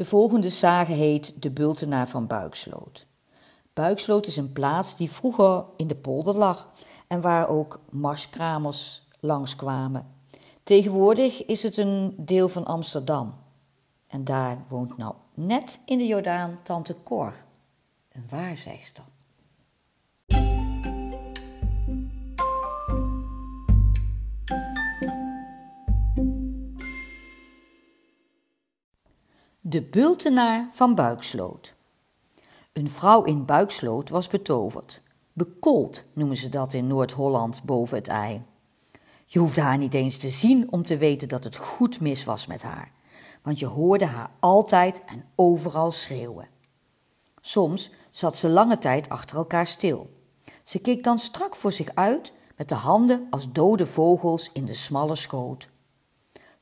De volgende sage heet De Bultenaar van Buiksloot. Buiksloot is een plaats die vroeger in de polder lag en waar ook marskramers langskwamen. Tegenwoordig is het een deel van Amsterdam. En daar woont nou net in de Jordaan tante Cor, een waarzegster. De bultenaar van Buiksloot. Een vrouw in Buiksloot was betoverd. Bekold noemen ze dat in Noord-Holland boven het ei. Je hoefde haar niet eens te zien om te weten dat het goed mis was met haar, want je hoorde haar altijd en overal schreeuwen. Soms zat ze lange tijd achter elkaar stil. Ze keek dan strak voor zich uit met de handen als dode vogels in de smalle schoot.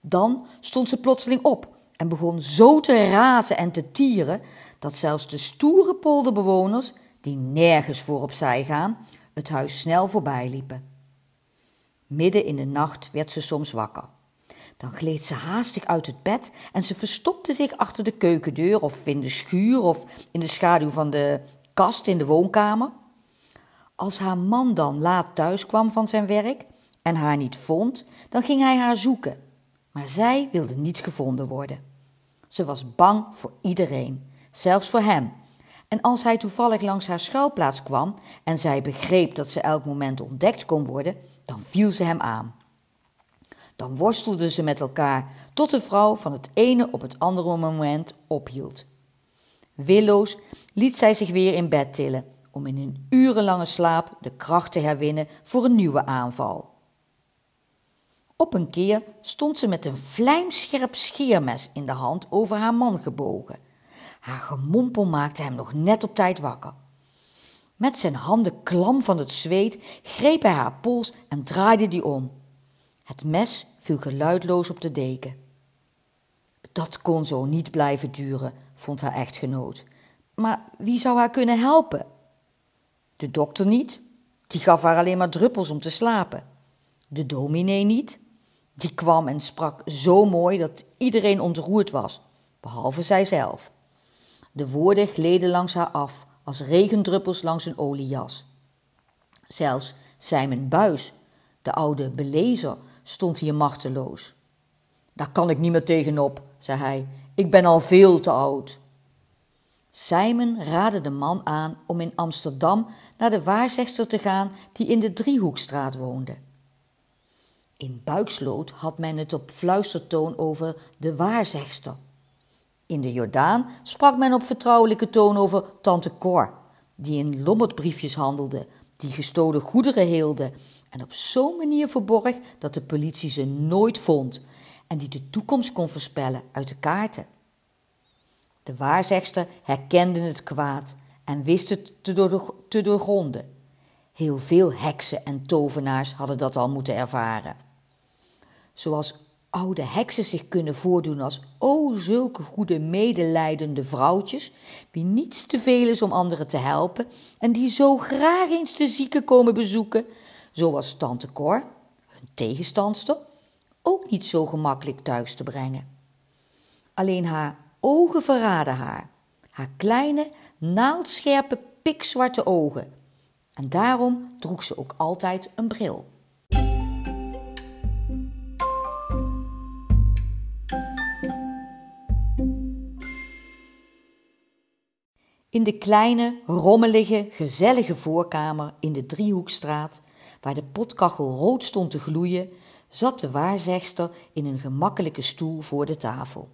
Dan stond ze plotseling op en begon zo te razen en te tieren dat zelfs de stoere polderbewoners, die nergens voor opzij gaan, het huis snel voorbij liepen. Midden in de nacht werd ze soms wakker. Dan gleed ze haastig uit het bed en ze verstopte zich achter de keukendeur of in de schuur of in de schaduw van de kast in de woonkamer. Als haar man dan laat thuis kwam van zijn werk en haar niet vond, dan ging hij haar zoeken. Maar zij wilde niet gevonden worden. Ze was bang voor iedereen, zelfs voor hem. En als hij toevallig langs haar schuilplaats kwam en zij begreep dat ze elk moment ontdekt kon worden, dan viel ze hem aan. Dan worstelden ze met elkaar tot de vrouw van het ene op het andere moment ophield. Willoos liet zij zich weer in bed tillen om in een urenlange slaap de kracht te herwinnen voor een nieuwe aanval. Op een keer stond ze met een vlijmscherp scheermes in de hand over haar man gebogen. Haar gemompel maakte hem nog net op tijd wakker. Met zijn handen klam van het zweet greep hij haar pols en draaide die om. Het mes viel geluidloos op de deken. Dat kon zo niet blijven duren, vond haar echtgenoot. Maar wie zou haar kunnen helpen? De dokter niet, die gaf haar alleen maar druppels om te slapen. De dominee niet, die kwam en sprak zo mooi dat iedereen ontroerd was, behalve zijzelf. De woorden gleden langs haar af, als regendruppels langs een oliejas. Zelfs Simon Buis, de oude belezer, stond hier machteloos. Daar kan ik niet meer tegenop, zei hij. Ik ben al veel te oud. Simon raadde de man aan om in Amsterdam naar de waarzegster te gaan die in de Driehoekstraat woonde. In Buiksloot had men het op fluistertoon over de waarzegster. In de Jordaan sprak men op vertrouwelijke toon over tante Cor, die in lommerdbriefjes handelde, die gestolen goederen heelde en op zo'n manier verborg dat de politie ze nooit vond en die de toekomst kon voorspellen uit de kaarten. De waarzegster herkende het kwaad en wist het te, doorgronden. Heel veel heksen en tovenaars hadden dat al moeten ervaren zoals oude heksen zich kunnen voordoen als o zulke goede medelijdende vrouwtjes, wie niets te veel is om anderen te helpen en die zo graag eens de zieken komen bezoeken, zoals tante Cor, hun tegenstandster, ook niet zo gemakkelijk thuis te brengen. Alleen haar ogen verraden haar, haar kleine, naaldscherpe, pikzwarte ogen. En daarom droeg ze ook altijd een bril. In de kleine, rommelige, gezellige voorkamer in de Driehoekstraat, waar de potkachel rood stond te gloeien, zat de waarzegster in een gemakkelijke stoel voor de tafel.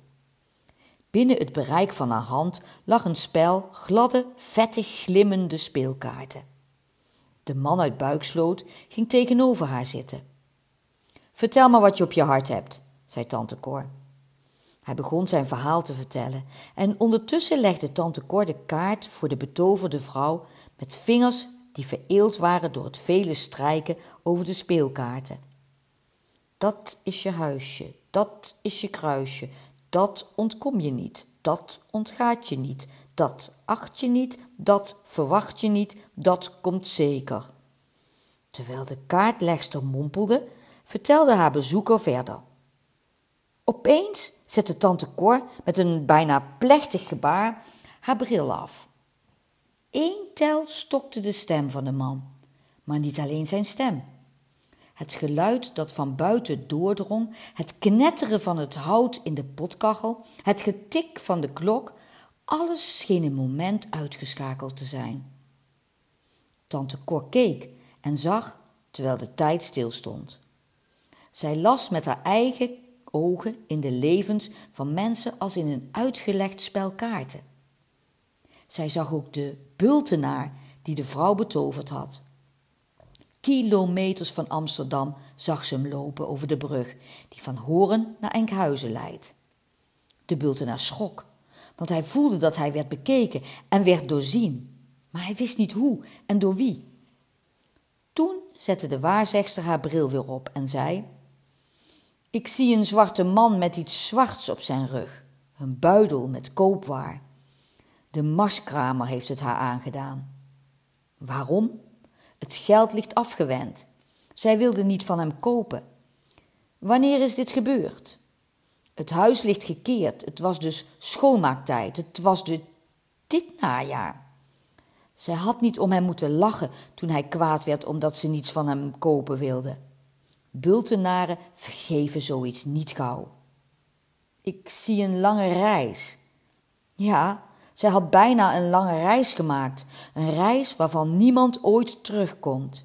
Binnen het bereik van haar hand lag een spel gladde, vettig glimmende speelkaarten. De man uit Buiksloot ging tegenover haar zitten. Vertel maar wat je op je hart hebt, zei tante Cor. Hij begon zijn verhaal te vertellen en ondertussen legde tante Cor de kaart voor de betoverde vrouw met vingers die vereeld waren door het vele strijken over de speelkaarten. Dat is je huisje, dat is je kruisje, dat ontkom je niet, dat ontgaat je niet, dat acht je niet, dat verwacht je niet, dat komt zeker. Terwijl de kaartlegster mompelde, vertelde haar bezoeker verder. Opeens zette tante Cor met een bijna plechtig gebaar haar bril af. Eén tel stokte de stem van de man, maar niet alleen zijn stem. Het geluid dat van buiten doordrong, het knetteren van het hout in de potkachel, het getik van de klok, alles scheen een moment uitgeschakeld te zijn. Tante Cor keek en zag terwijl de tijd stilstond. Zij las met haar eigen ogen in de levens van mensen als in een uitgelegd spel kaarten. Zij zag ook de bultenaar die de vrouw betoverd had. Kilometers van Amsterdam zag ze hem lopen over de brug die van Horen naar Enkhuizen leidt. De bultenaar schrok, want hij voelde dat hij werd bekeken en werd doorzien, maar hij wist niet hoe en door wie. Toen zette de waarzegster haar bril weer op en zei: Ik zie een zwarte man met iets zwarts op zijn rug, een buidel met koopwaar. De marskramer heeft het haar aangedaan. Waarom? Het geld ligt afgewend. Zij wilde niet van hem kopen. Wanneer is dit gebeurd? Het huis ligt gekeerd. Het was dus schoonmaaktijd. Het was de dit najaar. Zij had niet om hem moeten lachen toen hij kwaad werd omdat ze niets van hem kopen wilde. Bultenaren vergeven zoiets niet gauw. Ik zie een lange reis. Ja, zij had bijna een lange reis gemaakt, een reis waarvan niemand ooit terugkomt.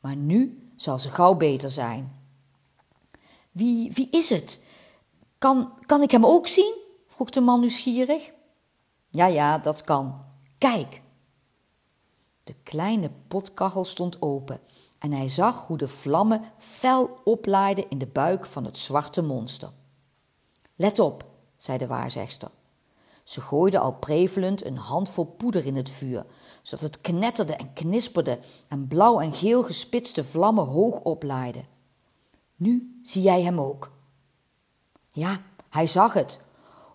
Maar nu zal ze gauw beter zijn. Wie, wie is het? Kan, kan ik hem ook zien? vroeg de man nieuwsgierig. Ja, ja, dat kan. Kijk. De kleine potkachel stond open en hij zag hoe de vlammen fel oplaaiden in de buik van het zwarte monster. Let op, zei de waarzegster. Ze gooide al prevelend een handvol poeder in het vuur, zodat het knetterde en knisperde en blauw en geel gespitste vlammen hoog oplaaiden. Nu zie jij hem ook. Ja, hij zag het.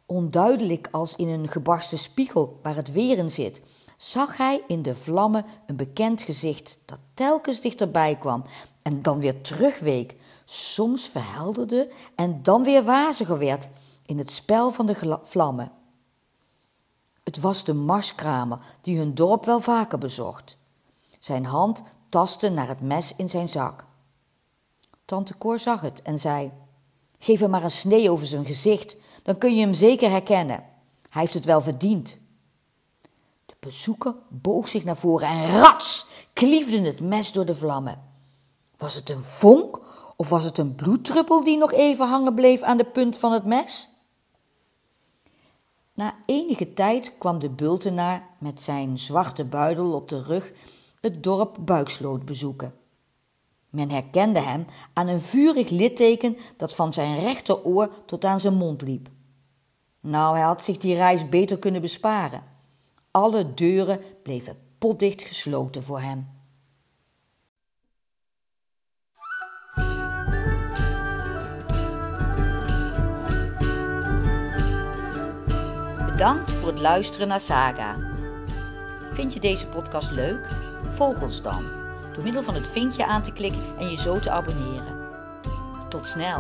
Onduidelijk als in een gebarsten spiegel waar het weer in zit, zag hij in de vlammen een bekend gezicht dat telkens dichterbij kwam en dan weer terugweek, soms verhelderde en dan weer waziger werd in het spel van de vlammen. Het was de marskramer die hun dorp wel vaker bezocht. Zijn hand tastte naar het mes in zijn zak. Tante Cor zag het en zei: Geef hem maar een snee over zijn gezicht, dan kun je hem zeker herkennen. Hij heeft het wel verdiend. Bezoeker boog zich naar voren en rats kliefde het mes door de vlammen. Was het een vonk of was het een bloeddruppel die nog even hangen bleef aan de punt van het mes? Na enige tijd kwam de bultenaar met zijn zwarte buidel op de rug het dorp Buiksloot bezoeken. Men herkende hem aan een vurig litteken dat van zijn rechteroor tot aan zijn mond liep. Nou, hij had zich die reis beter kunnen besparen. Alle deuren bleven potdicht gesloten voor hem. Bedankt voor het luisteren naar Saga. Vind je deze podcast leuk? Volg ons dan door middel van het vinkje aan te klikken en je zo te abonneren. Tot snel!